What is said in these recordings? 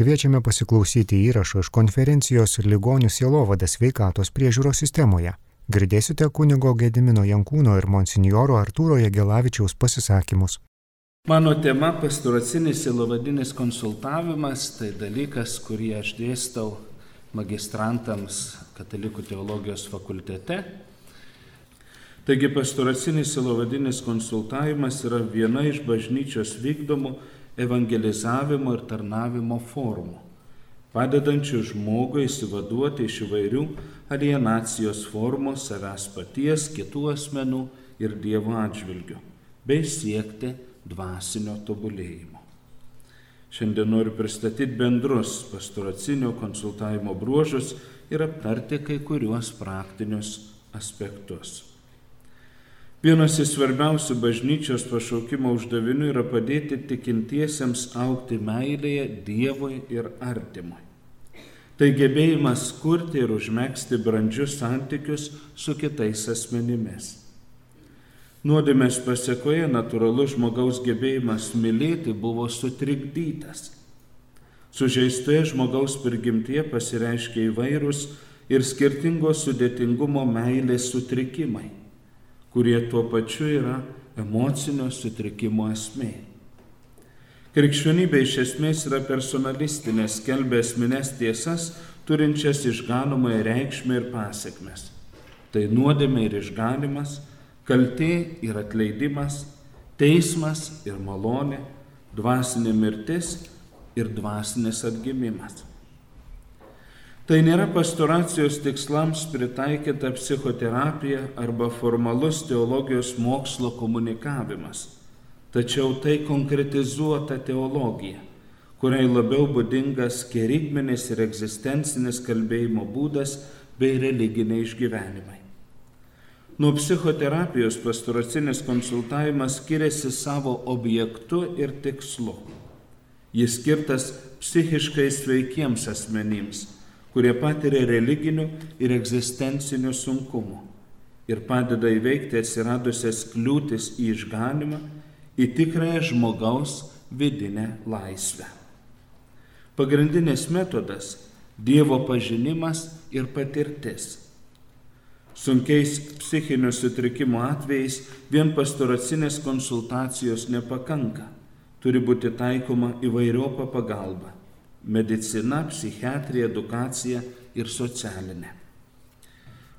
Kviečiame pasiklausyti įrašo iš konferencijos Ligonių sielovadas veikatos priežiūros sistemoje. Girdėsite kunigo Gedimino Jankūno ir monsinjoro Artūro Jagelavičiaus pasisakymus. Mano tema - pastoracinis silovadinis konsultavimas - tai dalykas, kurį aš dėstau magistrantams Katalikų teologijos fakultete. Taigi pastoracinis silovadinis konsultavimas yra viena iš bažnyčios vykdomų evangelizavimo ir tarnavimo formų, padedančių žmogui įsivaduoti iš įvairių alienacijos formų savęs paties, kitų asmenų ir Dievo atžvilgių, bei siekti dvasinio tobulėjimo. Šiandien noriu pristatyti bendrus pastoracinio konsultavimo bruožus ir aptarti kai kuriuos praktinius aspektus. Vienas iš svarbiausių bažnyčios pašaukimo uždavinių yra padėti tikintiesiems aukti meilėje Dievui ir artimui. Tai gebėjimas kurti ir užmėgsti brandžius santykius su kitais asmenimis. Nuodėmės pasiekoje natūralus žmogaus gebėjimas mylėti buvo sutrikdytas. Sužeistoje žmogaus prigimtie pasireiškia įvairūs ir skirtingo sudėtingumo meilės sutrikimai kurie tuo pačiu yra emocinio sutrikimo esmė. Krikščionybė iš esmės yra personalistinė, skelbia esminės tiesas, turinčias išganomąją reikšmę ir pasiekmes. Tai nuodėmė ir išganimas, kaltė ir atleidimas, teismas ir malonė, dvasinė mirtis ir dvasinis atgimimas. Tai nėra pastoracijos tikslams pritaikyta psichoterapija arba formalus teologijos mokslo komunikavimas, tačiau tai konkretizuota teologija, kuriai labiau būdingas kerigminis ir egzistencinis kalbėjimo būdas bei religiniai išgyvenimai. Nuo psichoterapijos pastoracinis konsultavimas skiriasi savo objektu ir tikslu. Jis skirtas psichiškai sveikiems asmenims kurie patiria religinių ir egzistencinių sunkumų ir padeda įveikti atsiradusias kliūtis į išganimą, į tikrąją žmogaus vidinę laisvę. Pagrindinis metodas - Dievo pažinimas ir patirtis. Sunkiais psichinių sutrikimų atvejais vien pastoracinės konsultacijos nepakanka, turi būti taikoma įvairiopa pagalba medicina, psichiatrija, edukacija ir socialinė.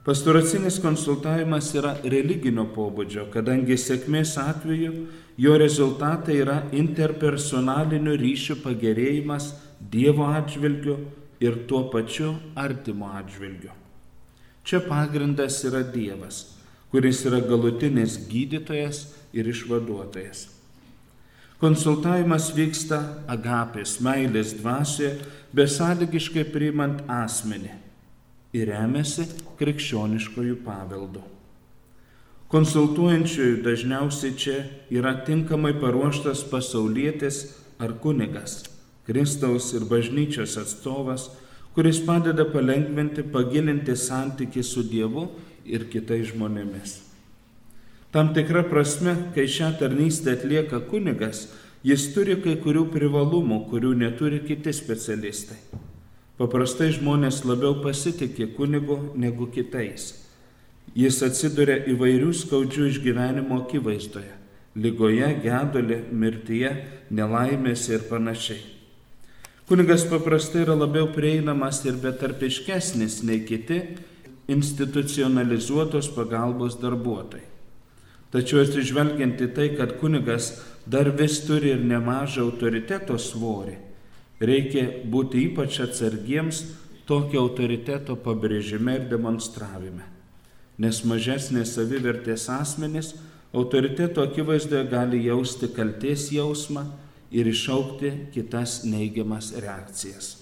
Pastoracinis konsultavimas yra religinio pobūdžio, kadangi sėkmės atveju jo rezultatai yra interpersonalinių ryšių pagerėjimas Dievo atžvilgiu ir tuo pačiu artimo atžvilgiu. Čia pagrindas yra Dievas, kuris yra galutinis gydytojas ir išvaduotojas. Konsultavimas vyksta agapės, meilės dvasioje, besąlygiškai priimant asmenį ir remiasi krikščioniškojų paveldu. Konsultuojančiųjų dažniausiai čia yra tinkamai paruoštas pasaulietis ar kunigas, Kristaus ir bažnyčios atstovas, kuris padeda palengventi, pagilinti santyki su Dievu ir kitais žmonėmis. Tam tikra prasme, kai šią tarnystę atlieka kunigas, jis turi kai kurių privalumų, kurių neturi kiti specialistai. Paprastai žmonės labiau pasitikė kunigu negu kitais. Jis atsiduria įvairių skaudžių išgyvenimo akivaizdoje - lygoje, gedulė, mirtyje, nelaimėse ir panašiai. Kunigas paprastai yra labiau prieinamas ir betarpiškesnis nei kiti institucionalizuotos pagalbos darbuotojai. Tačiau atsižvelgiant į tai, kad kunigas dar vis turi ir nemažą autoriteto svorį, reikia būti ypač atsargiems tokio autoriteto pabrėžime ir demonstravime. Nes mažesnės savivertės asmenys autoriteto akivaizdoje gali jausti kalties jausmą ir išaukti kitas neigiamas reakcijas.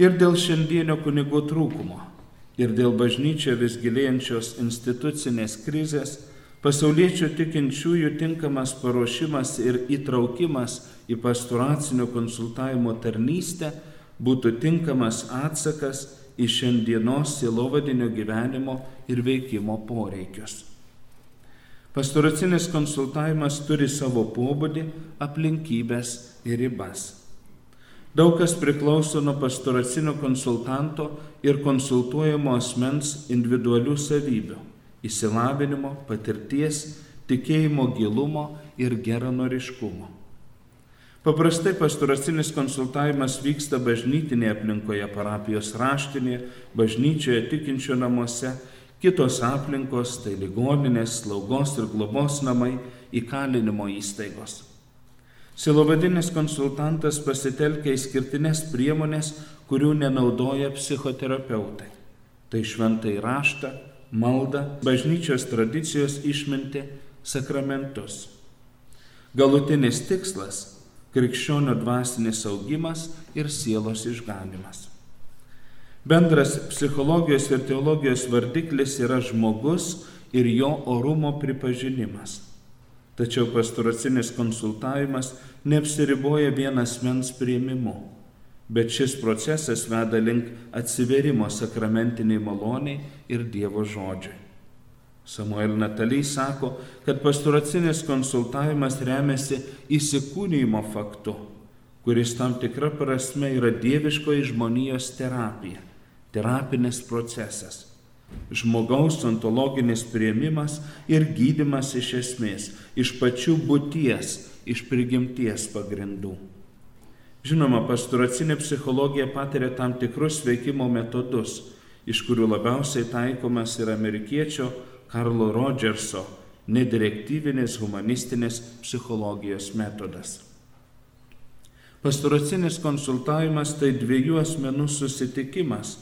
Ir dėl šiandienio kunigų trūkumo, ir dėl bažnyčio vis gilėjančios institucinės krizės, Pasauliečių tikinčiųjų tinkamas paruošimas ir įtraukimas į pastoracinio konsultavimo tarnystę būtų tinkamas atsakas į šiandienos silovadinio gyvenimo ir veikimo poreikius. Pastoracinis konsultavimas turi savo pobūdį, aplinkybės ir ribas. Daug kas priklauso nuo pastoracinio konsultanto ir konsultuojamo asmens individualių savybių - įsilavinimo, patirties, tikėjimo gilumo ir geranoriškumo. Paprastai pastoracinis konsultavimas vyksta bažnytinėje aplinkoje, parapijos raštinėje, bažnyčioje, tikinčio namuose, kitos aplinkos, tai ligoninės, slaugos ir globos namai, įkalinimo įstaigos. Silovadinis konsultantas pasitelkia išskirtinės priemonės, kurių nenaudoja psichoterapeutai. Tai šventai raštą, maldą, bažnyčios tradicijos išminti, sakramentus. Galutinis tikslas krikščionio dvasinis augimas ir sielos išganimas. Bendras psichologijos ir teologijos vardiklis yra žmogus ir jo orumo pripažinimas. Tačiau pastoracinis konsultavimas neapsiriboja vienas mens prieimimu, bet šis procesas veda link atsiverimo sakramentiniai maloniai ir Dievo žodžiai. Samuel Natalys sako, kad pastoracinis konsultavimas remiasi įsikūnymo faktu, kuris tam tikra prasme yra dieviškoji žmonijos terapija, terapinis procesas. Žmogaus ontologinis prieimimas ir gydimas iš esmės, iš pačių būties, iš prigimties pagrindų. Žinoma, pastoracinė psichologija patiria tam tikrus veikimo metodus, iš kurių labiausiai taikomas yra amerikiečio Karlo Rodžerso nedirektyvinės humanistinės psichologijos metodas. Pastoracinis konsultavimas tai dviejų asmenų susitikimas,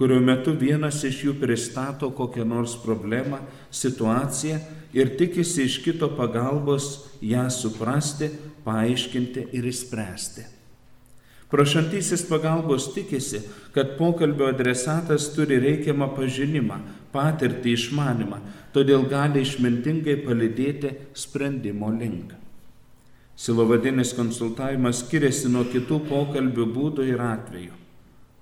kurio metu vienas iš jų pristato kokią nors problemą, situaciją ir tikisi iš kito pagalbos ją suprasti, paaiškinti ir išspręsti. Prašantysis pagalbos tikisi, kad pokalbio adresatas turi reikiamą pažinimą, patirtį, išmanimą, todėl gali išmintingai palidėti sprendimo link. Silovadinis konsultavimas skiriasi nuo kitų pokalbių būdų ir atvejų.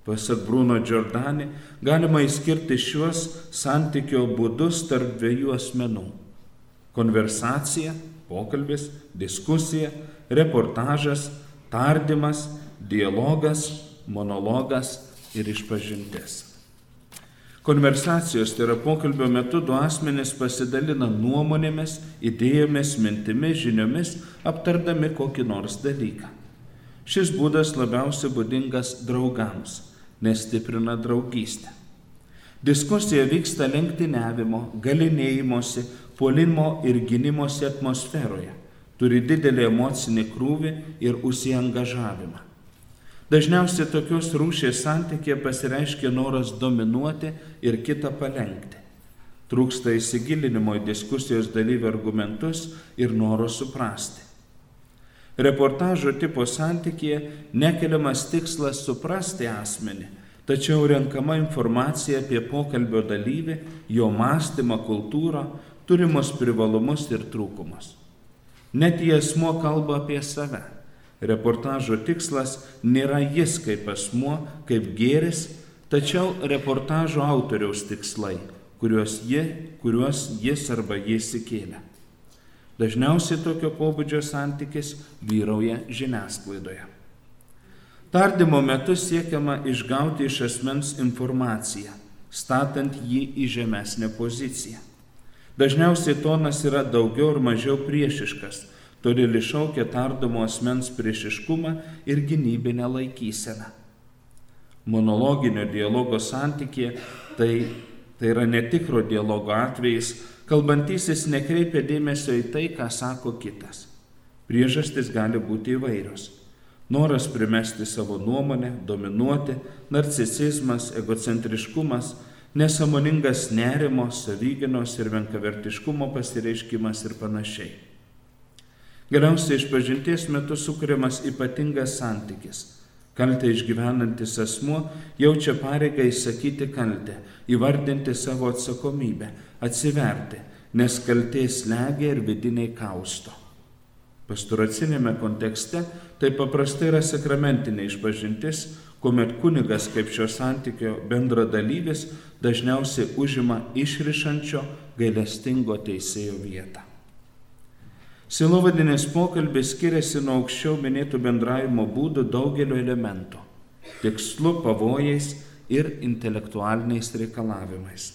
Pasak Bruno Giordani, galima įskirti šiuos santykio būdus tarp dviejų asmenų - konversacija, pokalbis, diskusija, reportažas, tardymas dialogas, monologas ir išpažintis. Konversacijos, tai yra pokalbio metu du asmenys pasidalina nuomonėmis, idėjomis, mintimis, žiniomis, aptardami kokį nors dalyką. Šis būdas labiausiai būdingas draugams, nes stiprina draugystę. Diskusija vyksta lenktyniavimo, galinėjimosi, puolimo ir gynimosi atmosferoje, turi didelį emocinį krūvį ir užsiengažavimą. Dažniausiai tokios rūšės santykė pasireiškia noras dominuoti ir kitą palengti. Trūksta įsigilinimo į diskusijos dalyvių argumentus ir noro suprasti. Reportažo tipo santykėje nekeliamas tikslas suprasti asmenį, tačiau renkama informacija apie pokalbio dalyvį, jo mąstymą, kultūrą, turimus privalumus ir trūkumus. Net jie asmo kalba apie save Reportažo tikslas nėra jis kaip asmuo, kaip gėris, tačiau reportažo autoriaus tikslai, kuriuos, jie, kuriuos jis arba jis įkėlė. Dažniausiai tokio pobūdžio santykis vyrauja žiniasklaidoje. Tardymo metu siekiama išgauti iš asmens informaciją, statant jį į žemesnę poziciją. Dažniausiai tonas yra daugiau ar mažiau priešiškas, todėl iššaukia tardomo asmens priešiškumą ir gynybinę laikyseną. Monologinio dialogo santykė tai, tai yra netikro dialogo atvejais, kalbantysis nekreipia dėmesio į tai, ką sako kitas. Priežastis gali būti įvairios. Noras primesti savo nuomonę, dominuoti, narcisizmas, egocentriškumas, nesamoningas nerimo, savyginos ir venkavertiškumo pasireiškimas ir panašiai. Galiausiai išpažinties metu sukūriamas ypatingas santykis. Kaltę išgyvenantis asmuo jaučia pareigą įsakyti kaltę, įvardinti savo atsakomybę, atsiverti, nes kaltės legia ir vidiniai kausto. Pasturacinėme kontekste tai paprastai yra sakramentinė išpažintis, kuomet kunigas kaip šio santykio bendra dalyvis dažniausiai užima išrišančio gailestingo teisėjo vietą. Silovadinės pokalbis skiriasi nuo aukščiau minėtų bendravimo būdų daugelio elementų - tikslu, pavojais ir intelektualiniais reikalavimais.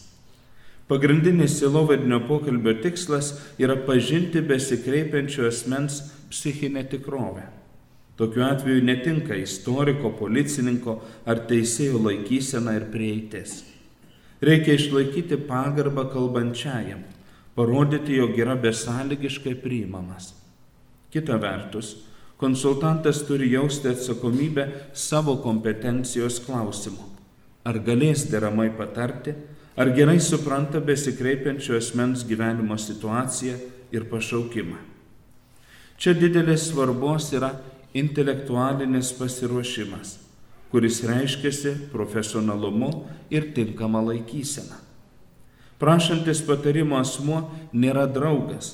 Pagrindinis silovadinio pokalbio tikslas yra pažinti besikreipiančio asmens psichinę tikrovę. Tokiu atveju netinka istoriko, policininko ar teisėjo laikysena ir prieitis. Reikia išlaikyti pagarbą kalbančiajam, parodyti, jog yra besąlygiškai priimamas. Kita vertus, konsultantas turi jausti atsakomybę savo kompetencijos klausimu. Ar galės deramai patarti, ar gerai supranta besikreipiančio asmens gyvenimo situaciją ir pašaukimą. Čia didelės svarbos yra intelektualinis pasiruošimas kuris reiškiasi profesionalumu ir tinkama laikysena. Prašantis patarimo asmuo nėra draugas,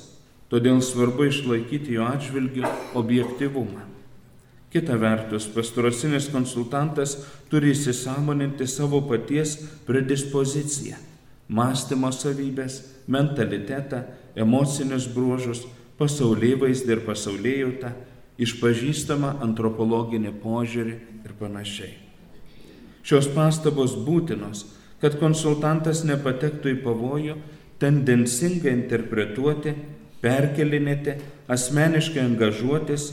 todėl svarbu išlaikyti jo atžvilgių objektivumą. Kita vertus, pastorasinis konsultantas turi įsisamoninti savo paties predispoziciją, mąstymo savybės, mentalitetą, emocinius bruožus, pasaulyje vaizdį ir pasaulyje jautą, išpažįstamą antropologinį požiūrį ir panašiai. Šios pastabos būtinos, kad konsultantas nepatektų į pavojų tendencingai interpretuoti, perkelinėti, asmeniškai angažuotis,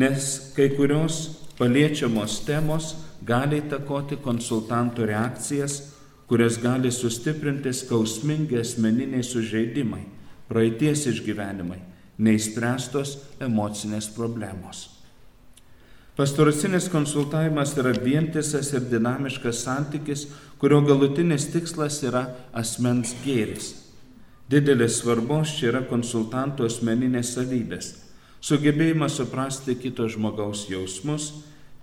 nes kai kurios paliečiamos temos gali įtakoti konsultantų reakcijas, kurias gali sustiprinti skausmingi asmeniniai sužeidimai, praeities išgyvenimai neįspręstos emocinės problemos. Pastoracinis konsultavimas yra vientisas ir dinamiškas santykis, kurio galutinis tikslas yra asmens gėris. Didelis svarbos čia yra konsultanto asmeninės savybės - sugebėjimas suprasti kito žmogaus jausmus,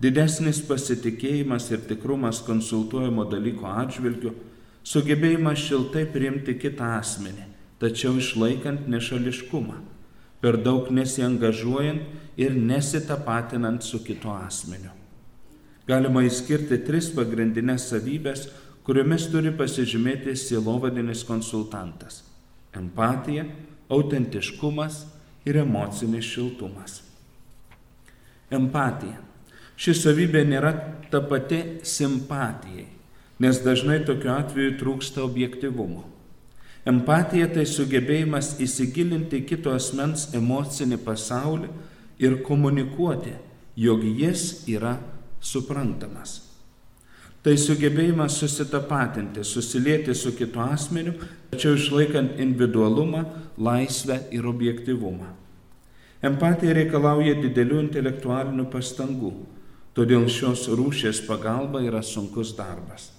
didesnis pasitikėjimas ir tikrumas konsultuojamo dalyko atžvilgiu, sugebėjimas šiltai priimti kitą asmenį, tačiau išlaikant nešališkumą per daug nesiangažuojant ir nesitapatinant su kitu asmeniu. Galima įskirti tris pagrindinės savybės, kuriomis turi pasižymėti sielovadinis konsultantas - empatija, autentiškumas ir emocinis šiltumas. Empatija. Ši savybė nėra ta pati simpatijai, nes dažnai tokiu atveju trūksta objektivumo. Empatija tai sugebėjimas įsigilinti kito asmens emocinį pasaulį ir komunikuoti, jog jis yra suprantamas. Tai sugebėjimas susitapatinti, susilieti su kitu asmeniu, tačiau išlaikant individualumą, laisvę ir objektivumą. Empatija reikalauja didelių intelektualinių pastangų, todėl šios rūšės pagalba yra sunkus darbas.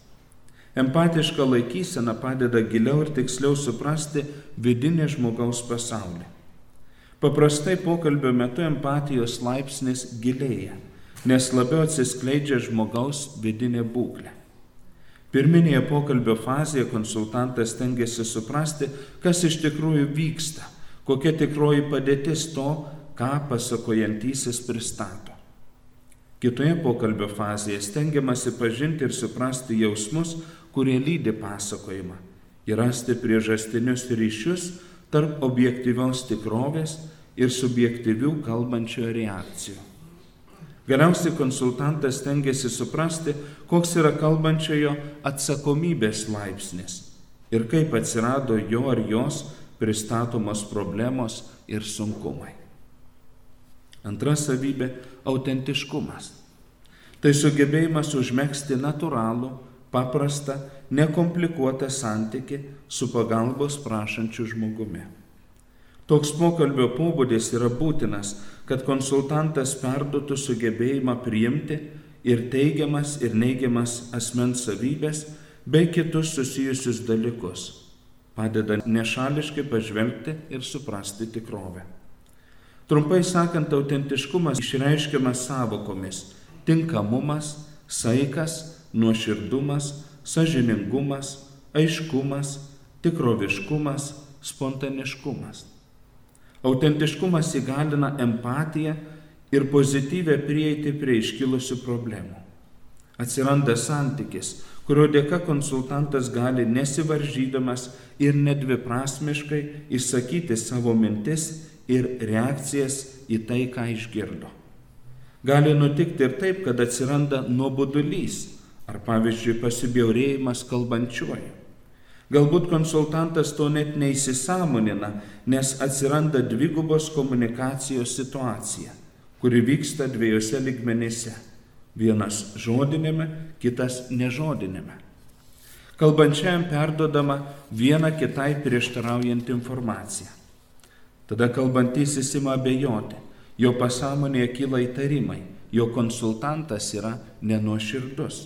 Empatiška laikysena padeda giliau ir tiksliau suprasti vidinį žmogaus pasaulį. Paprastai pokalbio metu empatijos laipsnis gilėja, nes labiau atsiskleidžia žmogaus vidinė būklė. Pirminėje pokalbio fazėje konsultantas tengiasi suprasti, kas iš tikrųjų vyksta, kokia tikroji padėtis to, ką pasakojantysis pristato. Kitoje pokalbio fazėje stengiamasi pažinti ir suprasti jausmus, kurie lydi pasakojimą ir rasti priežastinius ryšius tarp objektyvios tikrovės ir subjektyvių kalbančiojo reakcijų. Galiausiai konsultantas tengiasi suprasti, koks yra kalbančiojo atsakomybės laipsnis ir kaip atsirado jo ar jos pristatomos problemos ir sunkumai. Antra savybė - autentiškumas. Tai sugebėjimas užmėgsti natūralų, paprastą, nekomplikuotą santyki su pagalbos prašančiu žmogumi. Toks pokalbio pobūdis yra būtinas, kad konsultantas perduotų sugebėjimą priimti ir teigiamas ir neigiamas asmens savybės bei kitus susijusius dalykus, padeda nešališkai pažvelgti ir suprasti tikrovę. Trumpai sakant, autentiškumas išreiškiamas savokomis - tinkamumas, saikas, nuoširdumas, sažiningumas, aiškumas, tikroviškumas, spontaniškumas. Autentiškumas įgalina empatiją ir pozityvę prieiti prie iškilusių problemų. Atsiranda santykis, kurio dėka konsultantas gali nesivaržydamas ir nedviprasmiškai išsakyti savo mintis ir reakcijas į tai, ką išgirdo. Gali nutikti ir taip, kad atsiranda nuobodulys ar pavyzdžiui pasibjaurėjimas kalbančiuoju. Galbūt konsultantas to net neįsisamonina, nes atsiranda dvigubos komunikacijos situacija, kuri vyksta dviejose ligmenyse. Vienas žodinėme, kitas nežodinėme. Kalbančiajam perdodama viena kitai prieštaraujant informaciją. Tada kalbantysis ima abejoti, jo pasąmonėje kyla įtarimai, jo konsultantas yra nenuoširdus.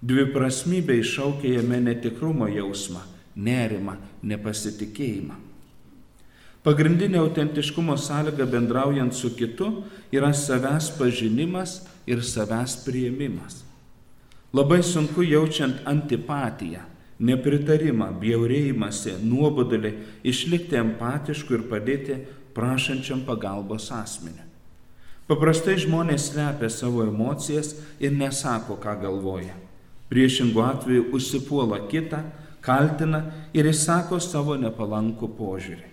Dviprasmybė iššaukia jame netikrumo jausmą, nerimą, nepasitikėjimą. Pagrindinė autentiškumo sąlyga bendraujant su kitu yra savęs pažinimas ir savęs prieimimas. Labai sunku jaučiant antipatiją, nepritarimą, bjaurėjimąsi, nuobodulį, išlikti empatišku ir padėti prašančiam pagalbos asmeniu. Paprastai žmonės slepia savo emocijas ir nesako, ką galvoja. Priešingų atveju užsipuola kitą, kaltina ir išsako savo nepalankų požiūrį.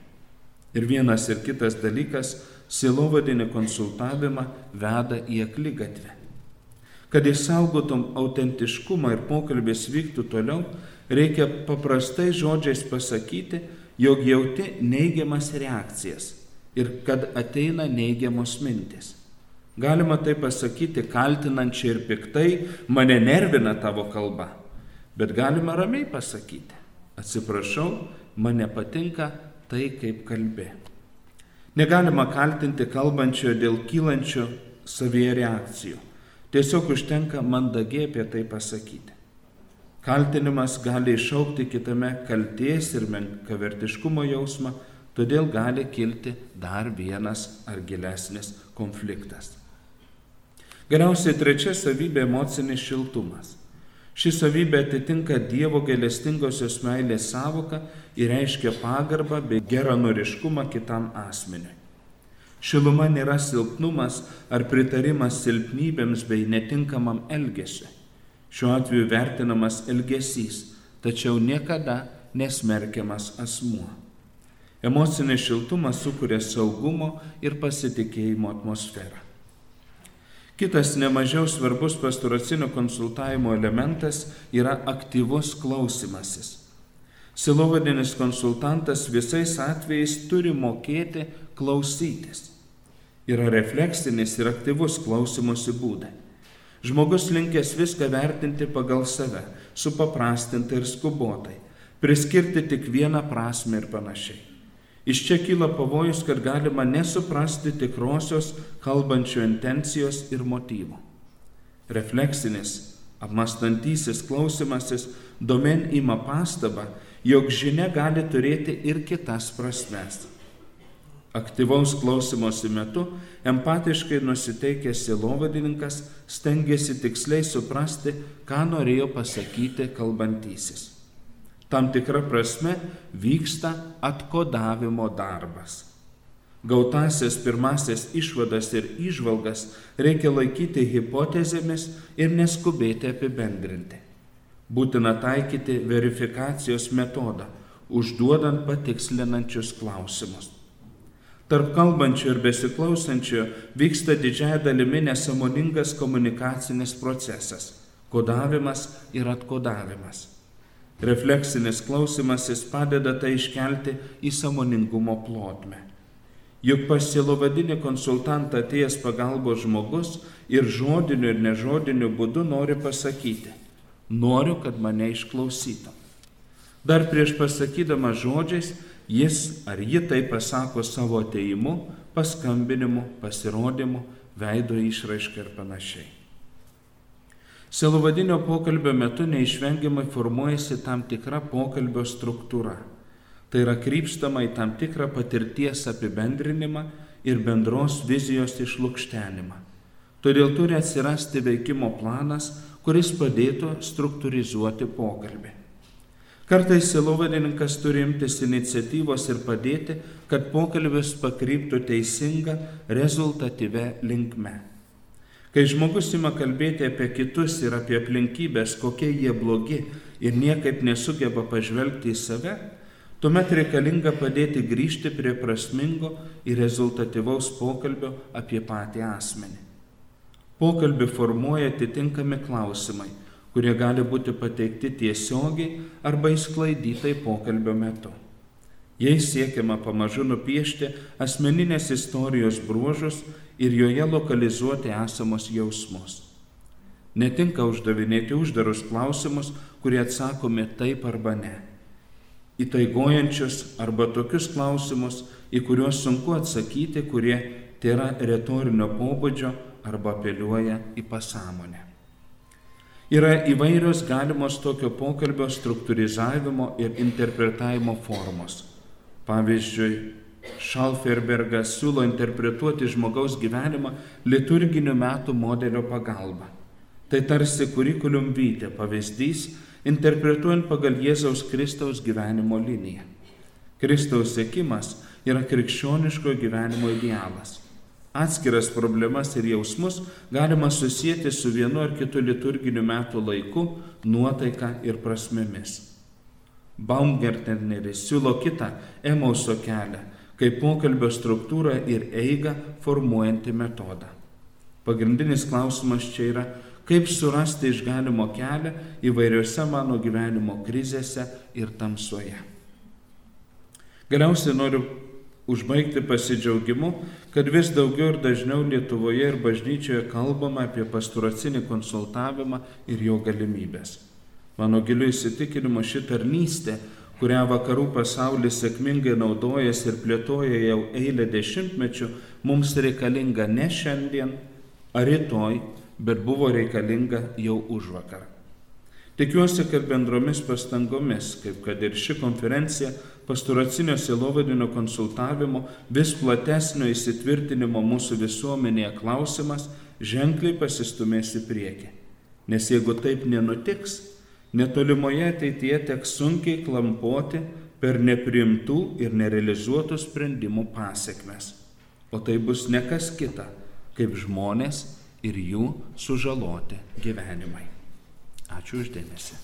Ir vienas ir kitas dalykas silovadinį konsultavimą veda į aklygatvę. Kad išsaugotum autentiškumą ir pokalbis vyktų toliau, reikia paprastai žodžiais pasakyti, jog jauti neigiamas reakcijas ir kad ateina neigiamos mintis. Galima tai pasakyti kaltinančiai ir piktai, mane nervina tavo kalba. Bet galima ramiai pasakyti, atsiprašau, man nepatinka tai, kaip kalbė. Negalima kaltinti kalbančiojo dėl kylančių savyje reakcijų. Tiesiog užtenka mandagiai apie tai pasakyti. Kaltinimas gali išaukti kitame kalties ir menkavertiškumo jausmą, todėl gali kilti dar vienas ar gilesnis konfliktas. Galiausiai trečia savybė - emocinis šiltumas. Ši savybė atitinka Dievo gailestingosios meilės savoką ir reiškia pagarbą bei geranoriškumą kitam asmeniui. Šiluma nėra silpnumas ar pritarimas silpnybėms bei netinkamam elgesiui. Šiuo atveju vertinamas elgesys, tačiau niekada nesmerkiamas asmuo. Emocinis šiltumas sukuria saugumo ir pasitikėjimo atmosferą. Kitas nemažiau svarbus pastoracinio konsultavimo elementas yra aktyvus klausimasis. Silovadinis konsultantas visais atvejais turi mokėti klausytis. Yra refleksinis ir aktyvus klausimosi būdai. Žmogus linkęs viską vertinti pagal save, supaprastinti ir skubotai, priskirti tik vieną prasme ir panašiai. Iš čia kyla pavojus, kad galima nesuprasti tikrosios kalbančio intencijos ir motyvų. Refleksinis, apmastantysis klausimasis domen ima pastabą, jog žinia gali turėti ir kitas prasmes. Aktyvaus klausimosi metu empatiškai nusiteikęs silovadininkas stengiasi tiksliai suprasti, ką norėjo pasakyti kalbantysis tam tikra prasme vyksta atkodavimo darbas. Gautasias pirmasias išvadas ir išvalgas reikia laikyti hipotezėmis ir neskubėti apibendrinti. Būtina taikyti verifikacijos metodą, užduodant patikslinančius klausimus. Tarp kalbančio ir besiklausančio vyksta didžiai dalimi nesamoningas komunikacinis procesas - kodavimas ir atkodavimas. Refleksinis klausimasis padeda tai iškelti į samoningumo plotmę. Juk pas silovadinį konsultantą atėjęs pagalbos žmogus ir žodiniu ir nežodiniu būdu nori pasakyti, noriu, kad mane išklausytum. Dar prieš pasakydama žodžiais, jis ar ji tai pasako savo ateimu, paskambinimu, pasirodymu, veido išraiška ir panašiai. Silovadinio pokalbio metu neišvengiamai formuojasi tam tikra pokalbio struktūra. Tai yra krypstama į tam tikrą patirties apibendrinimą ir bendros vizijos išlūkštenimą. Todėl turi atsirasti veikimo planas, kuris padėtų struktūrizuoti pokalbį. Kartais silovadininkas turi imtis iniciatyvos ir padėti, kad pokalbis pakryptų teisinga, rezultatyvę linkme. Kai žmogus ima kalbėti apie kitus ir apie aplinkybės, kokie jie blogi ir niekaip nesugeba pažvelgti į save, Tuomet reikalinga padėti grįžti prie prasmingo ir rezultatyvaus pokalbio apie patį asmenį. Pokalbį formuoja atitinkami klausimai, kurie gali būti pateikti tiesiogiai arba įsklaidytai pokalbio metu. Jais siekiama pamažu nupiešti asmeninės istorijos bruožus ir joje lokalizuoti esamos jausmus. Netinka uždavinėti uždarus klausimus, kurie atsakomi taip arba ne įtaigojančius arba tokius klausimus, į kuriuos sunku atsakyti, kurie tai yra retorinio pobūdžio arba apeliuoja į pasąmonę. Yra įvairios galimos tokio pokalbio struktūrizavimo ir interpretavimo formos. Pavyzdžiui, Šalferbergas siūlo interpretuoti žmogaus gyvenimą liturginių metų modelio pagalba. Tai tarsi kurikulum vytė pavyzdys, interpretuojant pagal Jėzaus Kristaus gyvenimo liniją. Kristaus sėkimas yra krikščioniško gyvenimo idealas. Atskiras problemas ir jausmus galima susijęti su vienu ar kitu liturginiu metų laiku, nuotaika ir prasmėmis. Baumgartneris siūlo kitą emauso kelią, kaip pokalbio struktūrą ir eigą formuojantį metodą. Pagrindinis klausimas čia yra, kaip surasti išganimo kelią įvairiose mano gyvenimo krizėse ir tamsoje. Galiausiai noriu užbaigti pasidžiaugimu, kad vis daugiau ir dažniau Lietuvoje ir bažnyčioje kalbama apie pasturacinį konsultavimą ir jo galimybės. Mano giliu įsitikinimu ši tarnystė, kurią vakarų pasaulis sėkmingai naudojasi ir plėtoja jau eilę dešimtmečių, mums reikalinga ne šiandien ar rytoj, bet buvo reikalinga jau už vakar. Tikiuosi, kad bendromis pastangomis, kaip kad ir ši konferencija, pasturacinio silovadinio konsultavimo, vis platesnio įsitvirtinimo mūsų visuomenėje klausimas ženkliai pasistumės į priekį. Nes jeigu taip nenutiks, netolimoje ateityje teks sunkiai klampoti per neprimtų ir nerealizuotų sprendimų pasiekmes. O tai bus nekas kita, kaip žmonės ir jų sužaloti gyvenimai. Ačiū uždėmesi.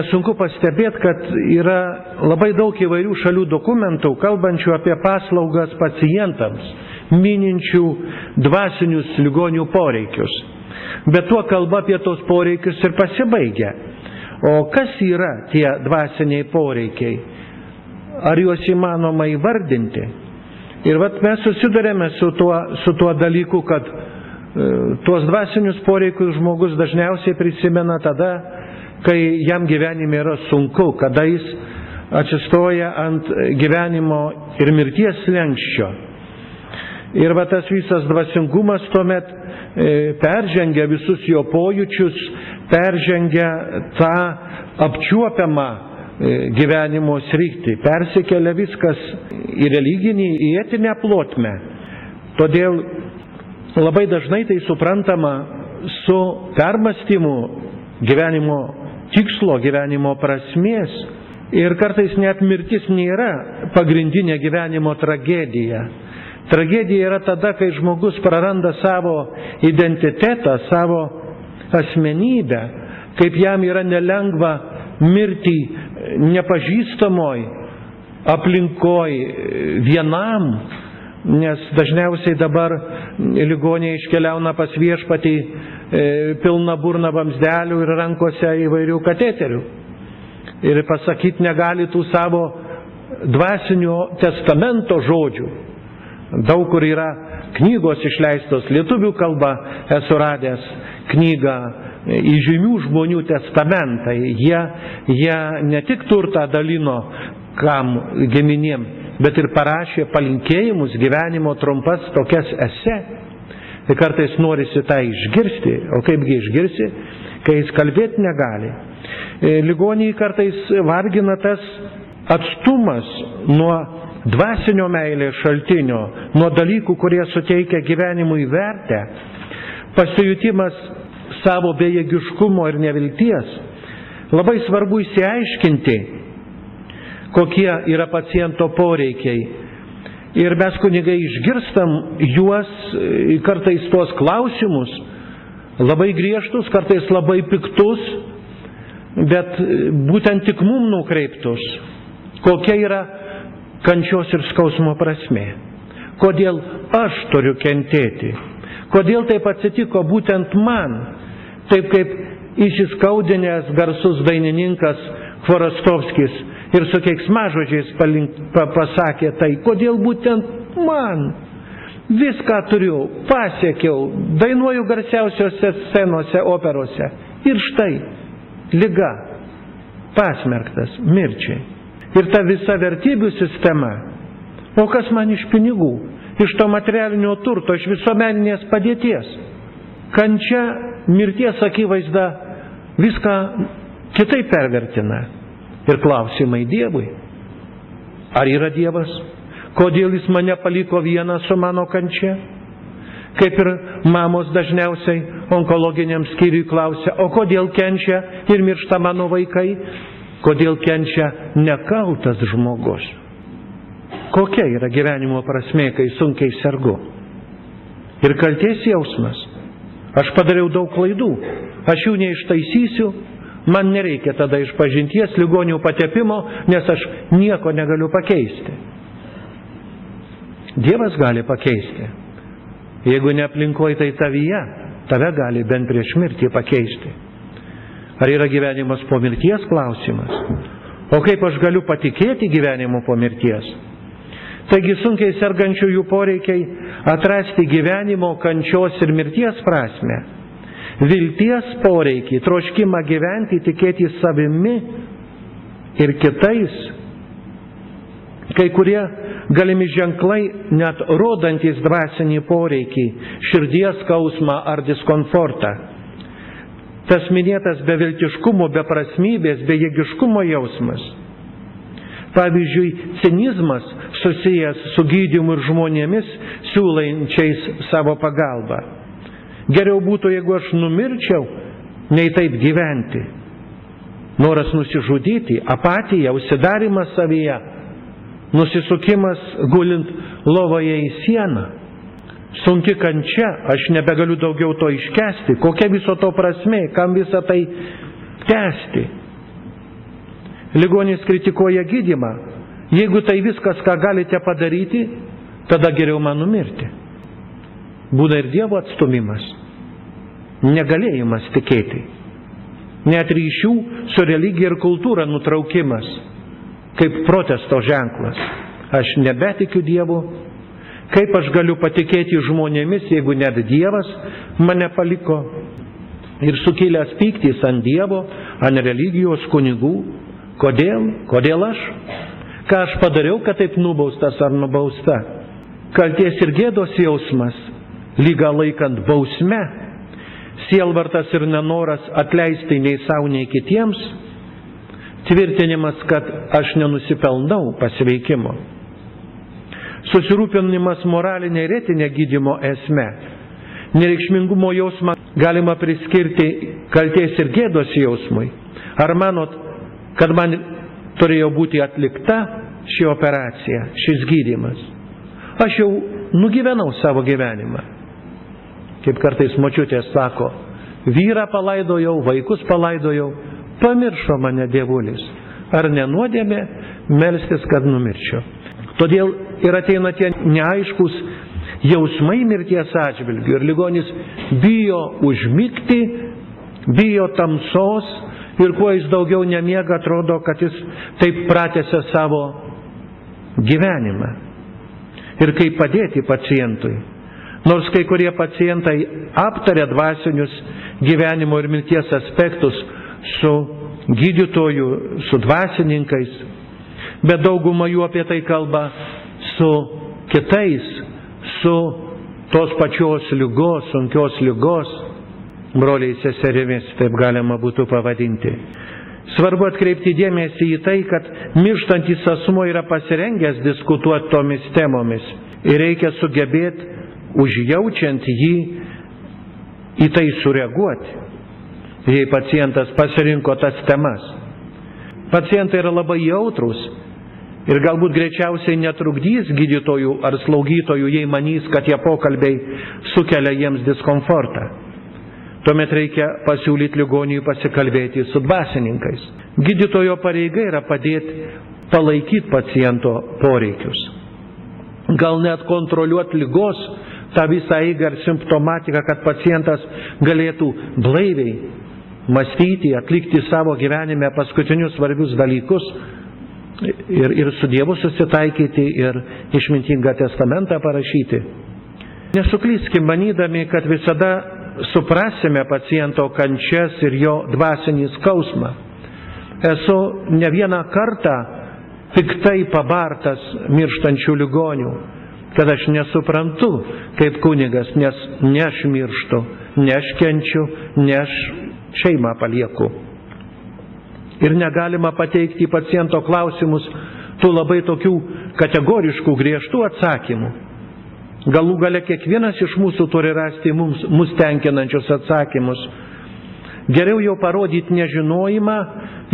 Nesunku pastebėti, kad yra labai daug įvairių šalių dokumentų, kalbančių apie paslaugas pacientams, mininčių dvasinius ligonių poreikius. Bet tuo kalba apie tos poreikius ir pasibaigia. O kas yra tie dvasiniai poreikiai? Ar juos įmanoma įvardinti? Ir vat mes susidurėme su tuo, su tuo dalyku, kad e, tuos dvasinius poreikius žmogus dažniausiai prisimena tada, kai jam gyvenime yra sunku, kada jis atsistoja ant gyvenimo ir mirties lenkščio. Ir va tas visas dvasingumas tuomet e, peržengia visus jo pojūčius, peržengia tą apčiuopiamą e, gyvenimo srigtį, persikelia viskas į religinį, į etinę plotmę. Todėl labai dažnai tai suprantama su permastymu gyvenimo tikslo gyvenimo prasmės. Ir kartais net mirtis nėra pagrindinė gyvenimo tragedija. Tragedija yra tada, kai žmogus praranda savo identitetą, savo asmenybę, kaip jam yra nelengva mirti nepažįstamoj aplinkoj vienam, nes dažniausiai dabar ligoniai iškeliauna pas viešpatį e, pilna burna vamsdelių ir rankose įvairių kateterių. Ir pasakyti negali tų savo dvasinio testamento žodžių. Daug kur yra knygos išleistos lietuvių kalba, esu radęs knygą įžymių žmonių testamentai. Jie, jie ne tik turtą dalino kam giminėm, bet ir parašė palinkėjimus gyvenimo trumpas tokias ese. Ir kartais norisi tą išgirsti, o kaipgi išgirsi, kai jis kalbėti negali. E, ligoniai kartais vargina tas atstumas nuo dvasinio meilės šaltinio, nuo dalykų, kurie suteikia gyvenimui vertę, pasijutimas savo bejėgiškumo ir nevilties. Labai svarbu įsiaiškinti, kokie yra paciento poreikiai. Ir mes kunigai išgirstam juos, kartais tuos klausimus, labai griežtus, kartais labai piktus, bet būtent tik mum nukreiptus. Kokia yra kančios ir skausmo prasme? Kodėl aš turiu kentėti? Kodėl taip atsitiko būtent man? Taip kaip įsiskaudinęs garsus dainininkas Kvorostovskis ir su keiksmažodžiais pa, pasakė tai, kodėl būtent man. Viską turiu, pasiekiau, dainuoju garsiausiose scenose, operose. Ir štai, lyga, pasmerktas mirčiai. Ir ta visa vertybių sistema. O kas man iš pinigų, iš to materialinio turto, iš visuomeninės padėties? Kančia, mirties akivaizda viską kitaip pervertina ir klausimai Dievui. Ar yra Dievas? Kodėl jis mane paliko vieną su mano kančia? Kaip ir mamos dažniausiai onkologiniam skyriui klausia, o kodėl kenčia ir miršta mano vaikai? Kodėl kenčia nekaltas žmogus? Kokia yra gyvenimo prasme, kai sunkiai sergu? Ir kalties jausmas. Aš padariau daug klaidų, aš jų neištaisysiu, Man nereikia tada išpažinties ligonių patepimo, nes aš nieko negaliu pakeisti. Dievas gali pakeisti. Jeigu ne aplinkoje, tai tavyje, tave gali bent prieš mirtį pakeisti. Ar yra gyvenimas po mirties klausimas? O kaip aš galiu patikėti gyvenimu po mirties? Taigi sunkiai sergančiųjų poreikiai atrasti gyvenimo, kančios ir mirties prasme vilties poreikį, troškimą gyventi, tikėti savimi ir kitais. Kai kurie galimi ženklai, net rodantis dvasinį poreikį, širdies skausmą ar diskomfortą. Tas minėtas beviltiškumo, beprasmybės, bejėgiškumo jausmas. Pavyzdžiui, cinizmas susijęs su gydymu ir žmonėmis siūlančiais savo pagalbą. Geriau būtų, jeigu aš numirčiau, nei taip gyventi. Noras nusižudyti, apatija, užsidarimas savyje, nusisukimas gulint lovoje į sieną. Sunki kančia, aš nebegaliu daugiau to iškesti. Kokia viso to prasme, kam visą tai tęsti? Ligonis kritikuoja gydimą. Jeigu tai viskas, ką galite padaryti, tada geriau man numirti. Būna ir Dievo atstumimas negalėjimas tikėti. Net ryšių su religija ir kultūra nutraukimas, kaip protesto ženklas. Aš nebetikiu Dievu. Kaip aš galiu patikėti žmonėmis, jeigu net Dievas mane paliko? Ir sukėlęs pyktis ant Dievo, ant religijos kunigų. Kodėl? Kodėl aš? Ką aš padariau, kad taip nubaustas ar nubausta? Kalties ir gėdos jausmas, lyga laikant bausme, sielvartas ir nenoras atleisti nei savo, nei kitiems, tvirtinimas, kad aš nenusipelnau pasveikimo, susirūpinimas moralinė ir etinė gydimo esme, nereikšmingumo jausmą galima priskirti kalties ir gėdos jausmui. Ar manot, kad man turėjo būti atlikta ši operacija, šis gydimas? Aš jau nugyvenau savo gyvenimą kaip kartais močiutė sako, vyrą palaidojau, vaikus palaidojau, pamiršo mane dievulis. Ar nenuodėmė melstis, kad numirčiau. Todėl ir ateina tie neaiškus jausmai mirties atžvilgių ir ligonis bijo užmygti, bijo tamsos ir kuo jis daugiau nemiega, atrodo, kad jis taip pratęsia savo gyvenimą. Ir kaip padėti pacientui. Nors kai kurie pacientai aptarė dvasinius gyvenimo ir mirties aspektus su gydytoju, su dvasininkais, bet dauguma jų apie tai kalba su kitais, su tos pačios lygos, sunkios lygos, broliai seserimis, taip galima būtų pavadinti. Svarbu atkreipti dėmesį į tai, kad mirštantis asmo yra pasirengęs diskutuoti tomis temomis ir reikia sugebėti, užjaučiant jį, į tai sureaguoti, jei pacientas pasirinko tas temas. Pacientai yra labai jautrus ir galbūt greičiausiai netrukdys gydytojų ar slaugytojų, jei manys, kad tie pokalbiai sukelia jiems diskomfortą. Tuomet reikia pasiūlyti ligoniui pasikalbėti su dvasininkais. Gydytojo pareiga yra padėti palaikyti paciento poreikius. Gal net kontroliuoti lygos tą visą eigą ir simptomatiką, kad pacientas galėtų blaiviai mąstyti, atlikti savo gyvenime paskutinius svarbius dalykus ir, ir su Dievu susitaikyti ir išmintingą testamentą parašyti. Nesuklyskim manydami, kad visada suprasime paciento kančias ir jo dvasinį skausmą. Esu ne vieną kartą piktai pabartas mirštančių ligonių, kad aš nesuprantu kaip kunigas, nes ne aš mirštu, ne aš kenčiu, ne aš šeimą palieku. Ir negalima pateikti į paciento klausimus tų labai tokių kategoriškų griežtų atsakymų. Galų gale kiekvienas iš mūsų turi rasti mums, mus tenkinančius atsakymus. Geriau jau parodyti nežinojimą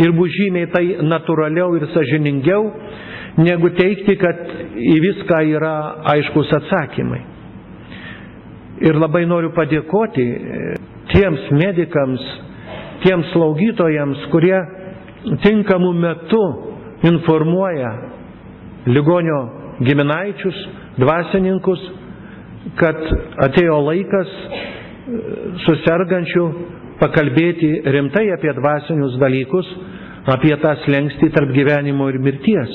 ir bus žymiai tai natūraliau ir sažiningiau, negu teikti, kad į viską yra aiškus atsakymai. Ir labai noriu padėkoti e, tiems medikams, tiems slaugytojams, kurie tinkamų metų informuoja ligonio giminaičius, dvasininkus, kad atėjo laikas e, susirgančių pakalbėti rimtai apie dvasinius dalykus, apie tą slengstį tarp gyvenimo ir mirties.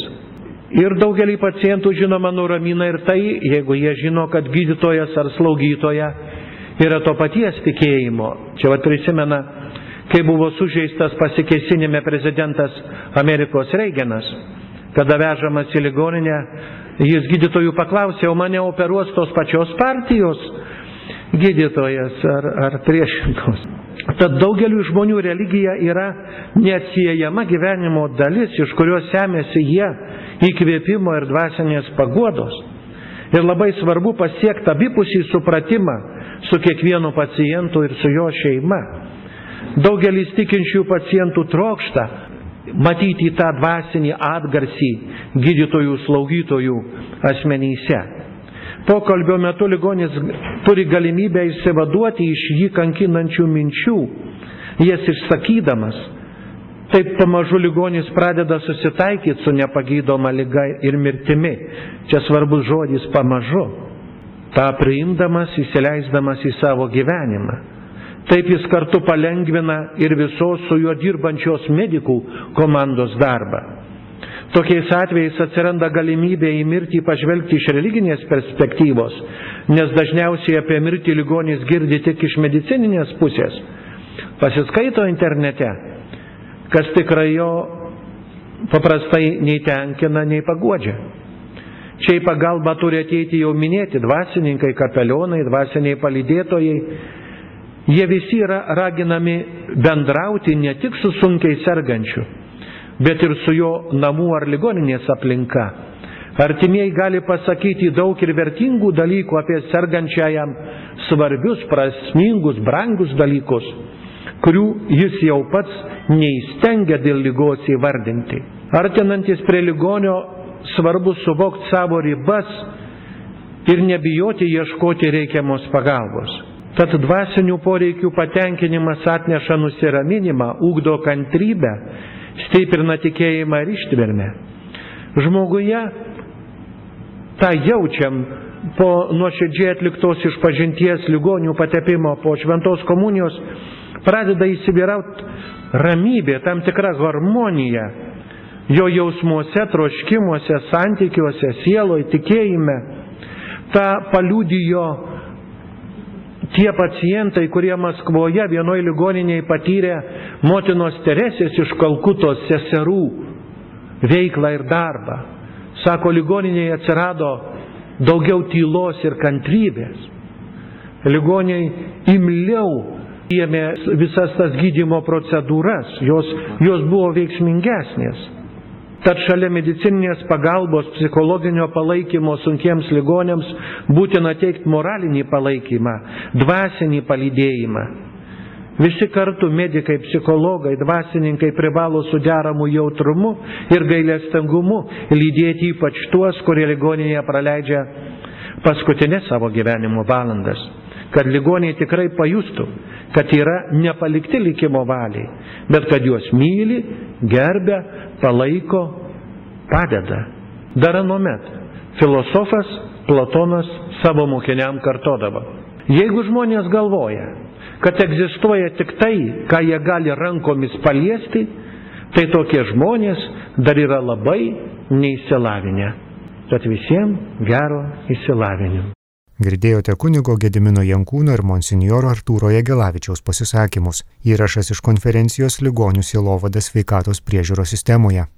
Ir daugelį pacientų žinoma nuramina ir tai, jeigu jie žino, kad gydytojas ar slaugytoja yra to paties tikėjimo. Čia vad prisimena, kai buvo sužeistas pasikesinime prezidentas Amerikos Reigenas, kada vežamas į ligoninę, Jis gydytojų paklausė, o mane operuos tos pačios partijos gydytojas ar, ar priešingos. Tad daugeliu žmonių religija yra neatsiejama gyvenimo dalis, iš kurios semėsi jie įkvėpimo ir dvasinės paguodos. Ir labai svarbu pasiekti abipusį supratimą su kiekvienu pacientu ir su jo šeima. Daugelis tikinčių pacientų trokšta matyti tą dvasinį atgarsį gydytojų slaugytojų asmenyse. Pokalbio metu ligonis turi galimybę išsivaduoti iš jį kankinančių minčių, jas išsakydamas. Taip pamažu ligonis pradeda susitaikyti su nepagydoma lyga ir mirtimi. Čia svarbus žodis pamažu. Ta priimdamas, įsileisdamas į savo gyvenimą. Taip jis kartu palengvina ir visos su juo dirbančios medikų komandos darbą. Tokiais atvejais atsiranda galimybė į mirtį pažvelgti iš religinės perspektyvos, nes dažniausiai apie mirtį ligonis girdi tik iš medicininės pusės. Pasiskaito internete, kas tikrai jo paprastai nei tenkina, nei paguodžia. Čia į pagalbą turi ateiti jau minėti dvasininkai, kapelionai, dvasiniai palydėtojai, Jie visi yra raginami bendrauti ne tik su sunkiai sergančiu, bet ir su jo namų ar ligoninės aplinka. Artimieji gali pasakyti daug ir vertingų dalykų apie sergančiajam svarbius, prasmingus, brangus dalykus, kurių jis jau pats neįstengia dėl lygos įvardinti. Artinantis prie ligonio svarbu suvokti savo ribas ir nebijoti ieškoti reikiamos pagalbos. Tad dvasinių poreikių patenkinimas atneša nusiraminimą, ugdo kantrybę, stiprina tikėjimą ir ištvermę. Žmoguje tą jaučiam po nuoširdžiai atliktos išpažinties ligonių patepimo, po šventos komunijos, pradeda įsivyrauti ramybė, tam tikra harmonija jo jausmuose, troškimuose, santykiuose, sieloje, tikėjime. Ta paliudijo tie pacientai, kurie Maskvoje vienoje ligoninėje patyrė motinos Teresės iš Kalkutos seserų veiklą ir darbą. Sako, ligoninėje atsirado daugiau tylos ir kantrybės. Ligoniai imliau ėmė visas tas gydimo procedūras, jos, jos buvo veiksmingesnės. Tad šalia medicininės pagalbos, psichologinio palaikymo sunkiems ligonėms būtina teikti moralinį palaikymą, dvasinį palydėjimą. Visi kartu medikai, psichologai, dvasininkai privalo su deramu jautrumu ir gailestingumu lydėti ypač tuos, kurie ligoninėje praleidžia paskutinės savo gyvenimo valandas, kad ligoniai tikrai pajustų, kad yra nepalikti likimo valiai, bet kad juos myli, gerbia, palaiko, padeda. Dar anuomet filosofas Platonas savo mokiniam kartodavo. Jeigu žmonės galvoja, kad egzistuoja tik tai, ką jie gali rankomis paliesti, tai tokie žmonės dar yra labai neįsilavinę. Tad visiems gero įsilavinimo. Girdėjote kunigo Gedimino Jankūno ir monsinjoro Artūro Jegelavičiaus pasisakymus. Įrašas iš konferencijos ligonių sielovadas sveikatos priežiūros sistemoje.